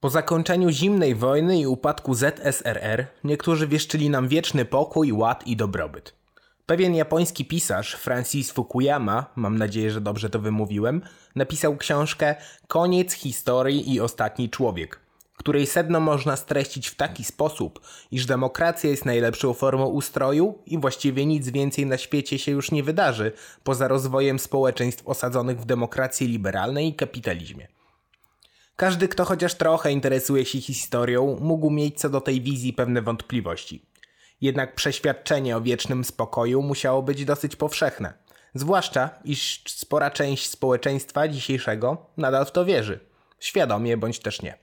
Po zakończeniu zimnej wojny i upadku ZSRR niektórzy wieszczyli nam wieczny pokój, ład i dobrobyt. Pewien japoński pisarz, Francis Fukuyama, mam nadzieję, że dobrze to wymówiłem, napisał książkę Koniec historii i ostatni człowiek, której sedno można streścić w taki sposób, iż demokracja jest najlepszą formą ustroju i właściwie nic więcej na świecie się już nie wydarzy, poza rozwojem społeczeństw osadzonych w demokracji liberalnej i kapitalizmie. Każdy, kto chociaż trochę interesuje się historią, mógł mieć co do tej wizji pewne wątpliwości. Jednak przeświadczenie o wiecznym spokoju musiało być dosyć powszechne. Zwłaszcza, iż spora część społeczeństwa dzisiejszego nadal w to wierzy. Świadomie bądź też nie.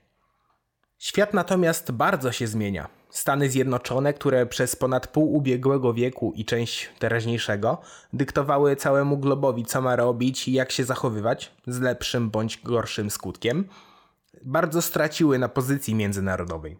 Świat natomiast bardzo się zmienia. Stany Zjednoczone, które przez ponad pół ubiegłego wieku i część teraźniejszego dyktowały całemu globowi, co ma robić i jak się zachowywać, z lepszym bądź gorszym skutkiem, bardzo straciły na pozycji międzynarodowej.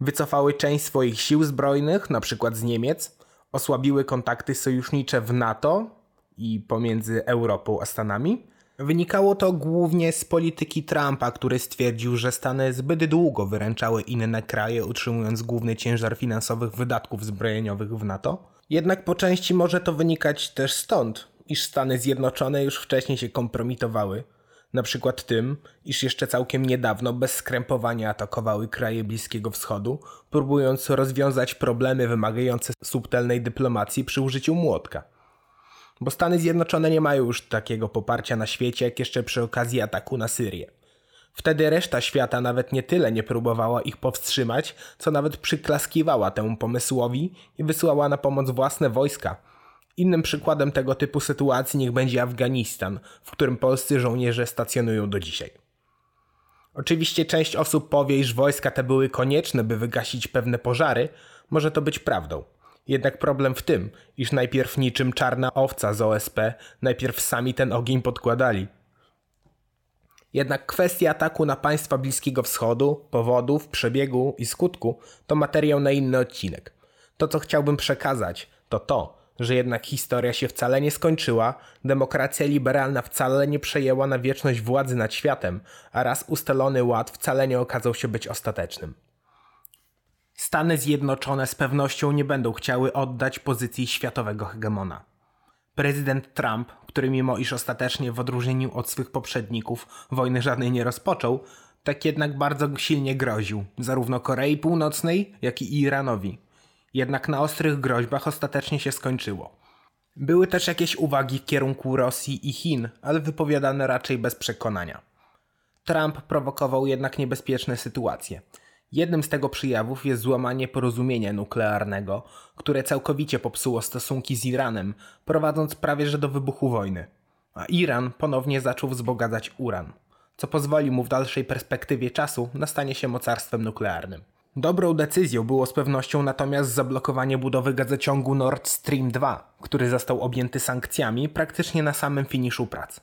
Wycofały część swoich sił zbrojnych, np. z Niemiec, osłabiły kontakty sojusznicze w NATO i pomiędzy Europą a Stanami. Wynikało to głównie z polityki Trumpa, który stwierdził, że Stany zbyt długo wyręczały inne kraje, utrzymując główny ciężar finansowych wydatków zbrojeniowych w NATO. Jednak po części może to wynikać też stąd, iż Stany Zjednoczone już wcześniej się kompromitowały na przykład tym, iż jeszcze całkiem niedawno bez skrępowania atakowały kraje Bliskiego Wschodu, próbując rozwiązać problemy wymagające subtelnej dyplomacji przy użyciu młotka. Bo Stany Zjednoczone nie mają już takiego poparcia na świecie, jak jeszcze przy okazji ataku na Syrię. Wtedy reszta świata nawet nie tyle nie próbowała ich powstrzymać, co nawet przyklaskiwała temu pomysłowi i wysłała na pomoc własne wojska – Innym przykładem tego typu sytuacji niech będzie Afganistan, w którym polscy żołnierze stacjonują do dzisiaj. Oczywiście część osób powie, iż wojska te były konieczne, by wygasić pewne pożary, może to być prawdą. Jednak problem w tym, iż najpierw niczym czarna owca z OSP, najpierw sami ten ogień podkładali. Jednak kwestia ataku na państwa Bliskiego Wschodu, powodów, przebiegu i skutku to materiał na inny odcinek. To, co chciałbym przekazać, to to, że jednak historia się wcale nie skończyła, demokracja liberalna wcale nie przejęła na wieczność władzy nad światem, a raz ustalony ład wcale nie okazał się być ostatecznym. Stany Zjednoczone z pewnością nie będą chciały oddać pozycji światowego hegemona. Prezydent Trump, który mimo iż ostatecznie w odróżnieniu od swych poprzedników wojny żadnej nie rozpoczął, tak jednak bardzo silnie groził zarówno Korei Północnej, jak i Iranowi. Jednak na ostrych groźbach ostatecznie się skończyło. Były też jakieś uwagi w kierunku Rosji i Chin, ale wypowiadane raczej bez przekonania. Trump prowokował jednak niebezpieczne sytuacje. Jednym z tego przyjawów jest złamanie porozumienia nuklearnego, które całkowicie popsuło stosunki z Iranem, prowadząc prawie że do wybuchu wojny. A Iran ponownie zaczął wzbogacać uran, co pozwoli mu w dalszej perspektywie czasu na stanie się mocarstwem nuklearnym. Dobrą decyzją było z pewnością natomiast zablokowanie budowy gazociągu Nord Stream 2, który został objęty sankcjami praktycznie na samym finiszu prac.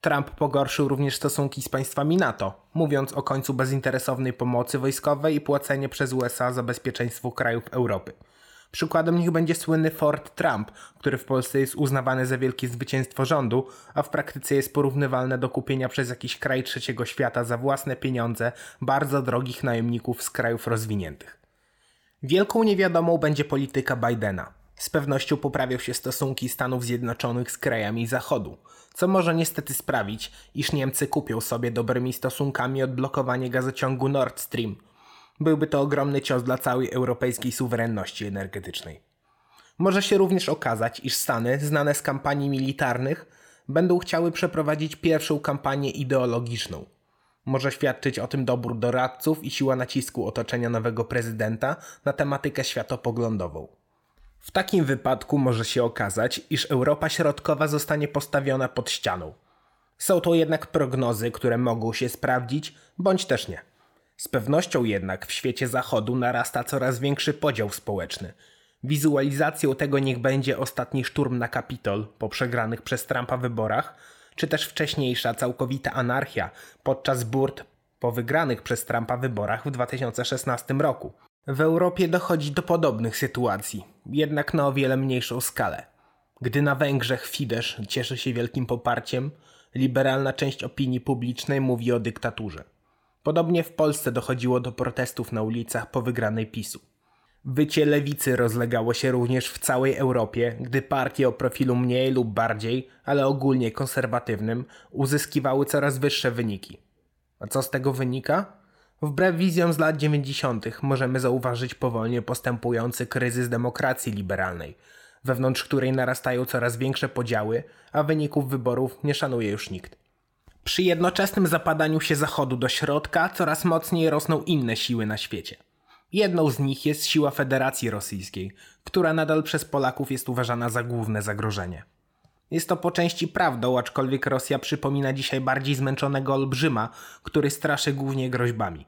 Trump pogorszył również stosunki z państwami NATO, mówiąc o końcu bezinteresownej pomocy wojskowej i płacenie przez USA za bezpieczeństwo krajów Europy. Przykładem niech będzie słynny Fort Trump, który w Polsce jest uznawany za wielkie zwycięstwo rządu, a w praktyce jest porównywalne do kupienia przez jakiś kraj trzeciego świata za własne pieniądze bardzo drogich najemników z krajów rozwiniętych. Wielką niewiadomą będzie polityka Bidena. Z pewnością poprawią się stosunki Stanów Zjednoczonych z krajami Zachodu, co może niestety sprawić, iż Niemcy kupią sobie dobrymi stosunkami odblokowanie gazociągu Nord Stream – byłby to ogromny cios dla całej europejskiej suwerenności energetycznej. Może się również okazać, iż Stany, znane z kampanii militarnych, będą chciały przeprowadzić pierwszą kampanię ideologiczną. Może świadczyć o tym dobór doradców i siła nacisku otoczenia nowego prezydenta na tematykę światopoglądową. W takim wypadku może się okazać, iż Europa Środkowa zostanie postawiona pod ścianą. Są to jednak prognozy, które mogą się sprawdzić, bądź też nie. Z pewnością jednak w świecie zachodu narasta coraz większy podział społeczny. Wizualizacją tego niech będzie ostatni szturm na Kapitol po przegranych przez Trumpa wyborach, czy też wcześniejsza całkowita anarchia podczas burt po wygranych przez Trumpa wyborach w 2016 roku. W Europie dochodzi do podobnych sytuacji, jednak na o wiele mniejszą skalę. Gdy na Węgrzech Fidesz cieszy się wielkim poparciem, liberalna część opinii publicznej mówi o dyktaturze. Podobnie w Polsce dochodziło do protestów na ulicach po wygranej PiSu. Wycie lewicy rozlegało się również w całej Europie, gdy partie o profilu mniej lub bardziej, ale ogólnie konserwatywnym, uzyskiwały coraz wyższe wyniki. A co z tego wynika? Wbrew wizjom z lat 90. możemy zauważyć powolnie postępujący kryzys demokracji liberalnej, wewnątrz której narastają coraz większe podziały, a wyników wyborów nie szanuje już nikt. Przy jednoczesnym zapadaniu się Zachodu do środka coraz mocniej rosną inne siły na świecie. Jedną z nich jest siła Federacji Rosyjskiej, która nadal przez Polaków jest uważana za główne zagrożenie. Jest to po części prawdą, aczkolwiek Rosja przypomina dzisiaj bardziej zmęczonego olbrzyma, który straszy głównie groźbami.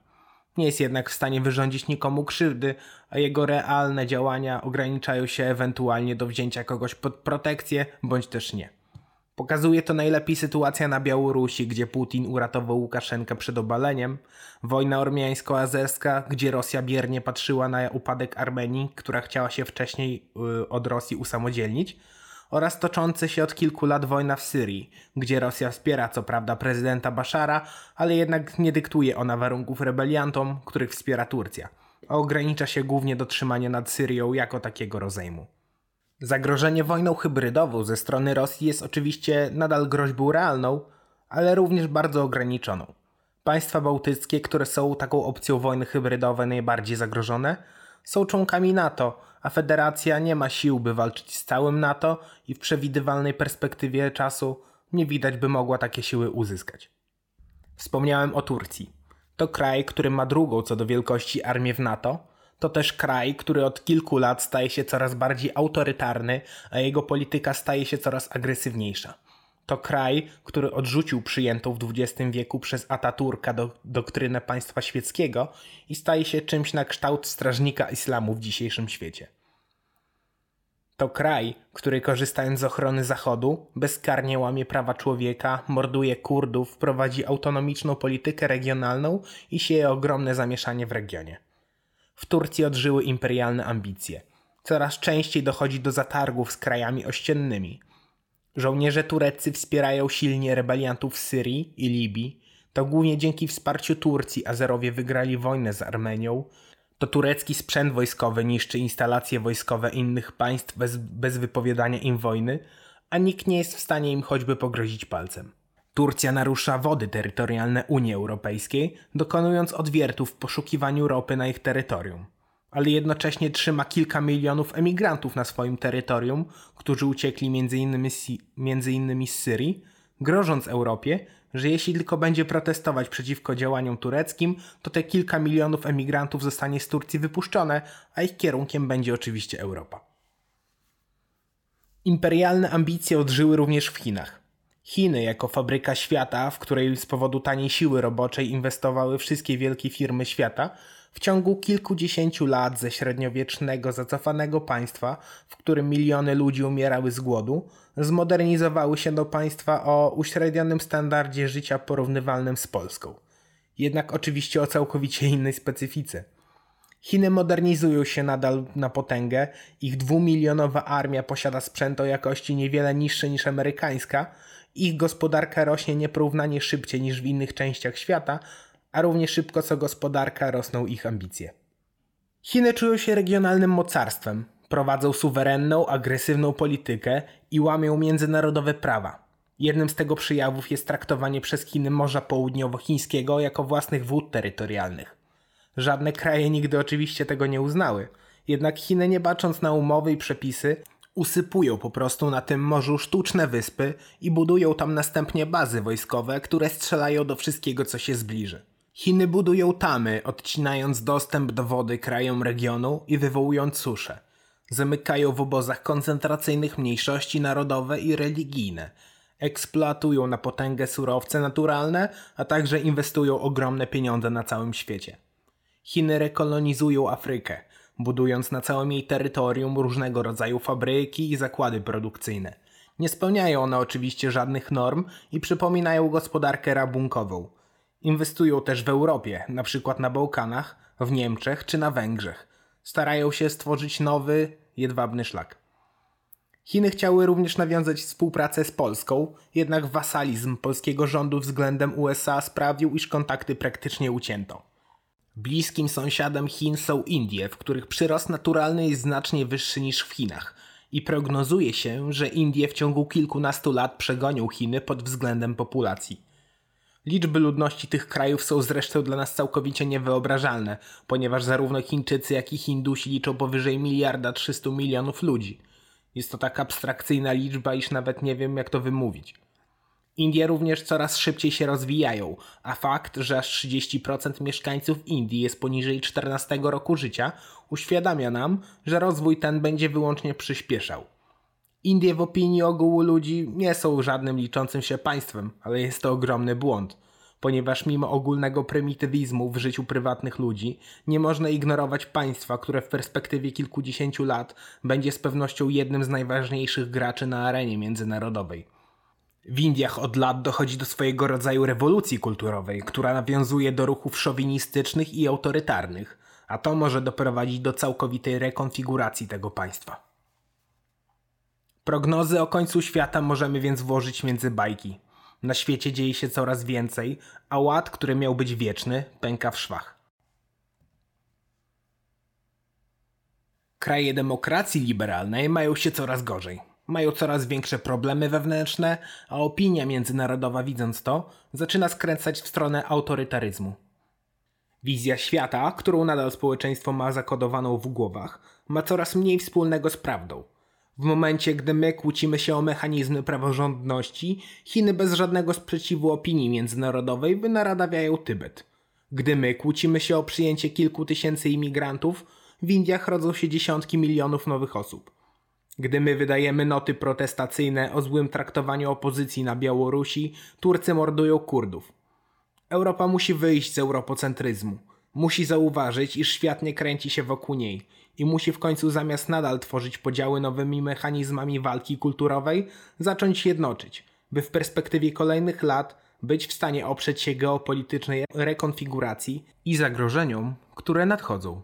Nie jest jednak w stanie wyrządzić nikomu krzywdy, a jego realne działania ograniczają się ewentualnie do wzięcia kogoś pod protekcję, bądź też nie. Pokazuje to najlepiej sytuacja na Białorusi, gdzie Putin uratował Łukaszenkę przed obaleniem, wojna ormiańsko-azerska, gdzie Rosja biernie patrzyła na upadek Armenii, która chciała się wcześniej yy, od Rosji usamodzielnić, oraz tocząca się od kilku lat wojna w Syrii, gdzie Rosja wspiera co prawda prezydenta Bashara, ale jednak nie dyktuje ona warunków rebeliantom, których wspiera Turcja, a ogranicza się głównie do trzymania nad Syrią jako takiego rozejmu. Zagrożenie wojną hybrydową ze strony Rosji jest oczywiście nadal groźbą realną, ale również bardzo ograniczoną. Państwa bałtyckie, które są taką opcją wojny hybrydowej najbardziej zagrożone, są członkami NATO, a Federacja nie ma sił, by walczyć z całym NATO i w przewidywalnej perspektywie czasu nie widać, by mogła takie siły uzyskać. Wspomniałem o Turcji. To kraj, który ma drugą co do wielkości armię w NATO, to też kraj, który od kilku lat staje się coraz bardziej autorytarny, a jego polityka staje się coraz agresywniejsza. To kraj, który odrzucił przyjętą w XX wieku przez Ataturka do, doktrynę państwa świeckiego i staje się czymś na kształt strażnika islamu w dzisiejszym świecie. To kraj, który korzystając z ochrony Zachodu, bezkarnie łamie prawa człowieka, morduje Kurdów, prowadzi autonomiczną politykę regionalną i sieje ogromne zamieszanie w regionie. W Turcji odżyły imperialne ambicje. Coraz częściej dochodzi do zatargów z krajami ościennymi. Żołnierze tureccy wspierają silnie rebeliantów w Syrii i Libii. To głównie dzięki wsparciu Turcji Azerowie wygrali wojnę z Armenią. To turecki sprzęt wojskowy niszczy instalacje wojskowe innych państw bez, bez wypowiadania im wojny, a nikt nie jest w stanie im choćby pogrozić palcem. Turcja narusza wody terytorialne Unii Europejskiej, dokonując odwiertów w poszukiwaniu ropy na ich terytorium. Ale jednocześnie trzyma kilka milionów emigrantów na swoim terytorium, którzy uciekli m.in. Między innymi z Syrii, grożąc Europie, że jeśli tylko będzie protestować przeciwko działaniom tureckim, to te kilka milionów emigrantów zostanie z Turcji wypuszczone, a ich kierunkiem będzie oczywiście Europa. Imperialne ambicje odżyły również w Chinach. Chiny jako fabryka świata, w której z powodu taniej siły roboczej inwestowały wszystkie wielkie firmy świata, w ciągu kilkudziesięciu lat ze średniowiecznego, zacofanego państwa, w którym miliony ludzi umierały z głodu, zmodernizowały się do państwa o uśrednionym standardzie życia porównywalnym z Polską. Jednak oczywiście o całkowicie innej specyfice. Chiny modernizują się nadal na potęgę, ich dwumilionowa armia posiada sprzęt o jakości niewiele niższej niż amerykańska, ich gospodarka rośnie nieporównanie szybciej niż w innych częściach świata, a równie szybko co gospodarka rosną ich ambicje. Chiny czują się regionalnym mocarstwem, prowadzą suwerenną, agresywną politykę i łamią międzynarodowe prawa. Jednym z tego przejawów jest traktowanie przez Chiny Morza Południowochińskiego jako własnych wód terytorialnych. Żadne kraje nigdy oczywiście tego nie uznały, jednak Chiny nie bacząc na umowy i przepisy, usypują po prostu na tym morzu sztuczne wyspy i budują tam następnie bazy wojskowe, które strzelają do wszystkiego, co się zbliży. Chiny budują tamy, odcinając dostęp do wody krajom regionu i wywołując suszę. Zamykają w obozach koncentracyjnych mniejszości narodowe i religijne. Eksploatują na potęgę surowce naturalne, a także inwestują ogromne pieniądze na całym świecie. Chiny rekolonizują Afrykę, budując na całym jej terytorium różnego rodzaju fabryki i zakłady produkcyjne. Nie spełniają one oczywiście żadnych norm i przypominają gospodarkę rabunkową. Inwestują też w Europie, na przykład na Bałkanach, w Niemczech czy na Węgrzech. Starają się stworzyć nowy, jedwabny szlak. Chiny chciały również nawiązać współpracę z Polską, jednak wasalizm polskiego rządu względem USA sprawił, iż kontakty praktycznie ucięto. Bliskim sąsiadem Chin są Indie, w których przyrost naturalny jest znacznie wyższy niż w Chinach i prognozuje się, że Indie w ciągu kilkunastu lat przegonią Chiny pod względem populacji. Liczby ludności tych krajów są zresztą dla nas całkowicie niewyobrażalne, ponieważ zarówno Chińczycy, jak i Hindusi liczą powyżej miliarda 300 milionów ludzi. Jest to tak abstrakcyjna liczba, iż nawet nie wiem jak to wymówić. Indie również coraz szybciej się rozwijają, a fakt, że aż 30% mieszkańców Indii jest poniżej 14 roku życia, uświadamia nam, że rozwój ten będzie wyłącznie przyspieszał. Indie w opinii ogółu ludzi nie są żadnym liczącym się państwem, ale jest to ogromny błąd, ponieważ mimo ogólnego prymitywizmu w życiu prywatnych ludzi, nie można ignorować państwa, które w perspektywie kilkudziesięciu lat będzie z pewnością jednym z najważniejszych graczy na arenie międzynarodowej. W Indiach od lat dochodzi do swojego rodzaju rewolucji kulturowej, która nawiązuje do ruchów szowinistycznych i autorytarnych, a to może doprowadzić do całkowitej rekonfiguracji tego państwa. Prognozy o końcu świata możemy więc włożyć między bajki. Na świecie dzieje się coraz więcej, a ład, który miał być wieczny, pęka w szwach. Kraje demokracji liberalnej mają się coraz gorzej. Mają coraz większe problemy wewnętrzne, a opinia międzynarodowa, widząc to, zaczyna skręcać w stronę autorytaryzmu. Wizja świata, którą nadal społeczeństwo ma zakodowaną w głowach, ma coraz mniej wspólnego z prawdą. W momencie, gdy my kłócimy się o mechanizmy praworządności, Chiny bez żadnego sprzeciwu opinii międzynarodowej wynaradawiają Tybet. Gdy my kłócimy się o przyjęcie kilku tysięcy imigrantów, w Indiach rodzą się dziesiątki milionów nowych osób. Gdy my wydajemy noty protestacyjne o złym traktowaniu opozycji na Białorusi, Turcy mordują Kurdów. Europa musi wyjść z europocentryzmu. Musi zauważyć, iż świat nie kręci się wokół niej i musi w końcu zamiast nadal tworzyć podziały nowymi mechanizmami walki kulturowej, zacząć jednoczyć, by w perspektywie kolejnych lat być w stanie oprzeć się geopolitycznej rekonfiguracji i zagrożeniom, które nadchodzą.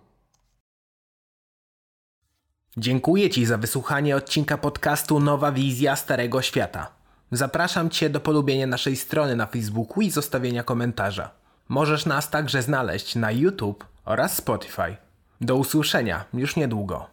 Dziękuję Ci za wysłuchanie odcinka podcastu Nowa Wizja Starego Świata. Zapraszam Cię do polubienia naszej strony na Facebooku i zostawienia komentarza. Możesz nas także znaleźć na YouTube oraz Spotify. Do usłyszenia już niedługo.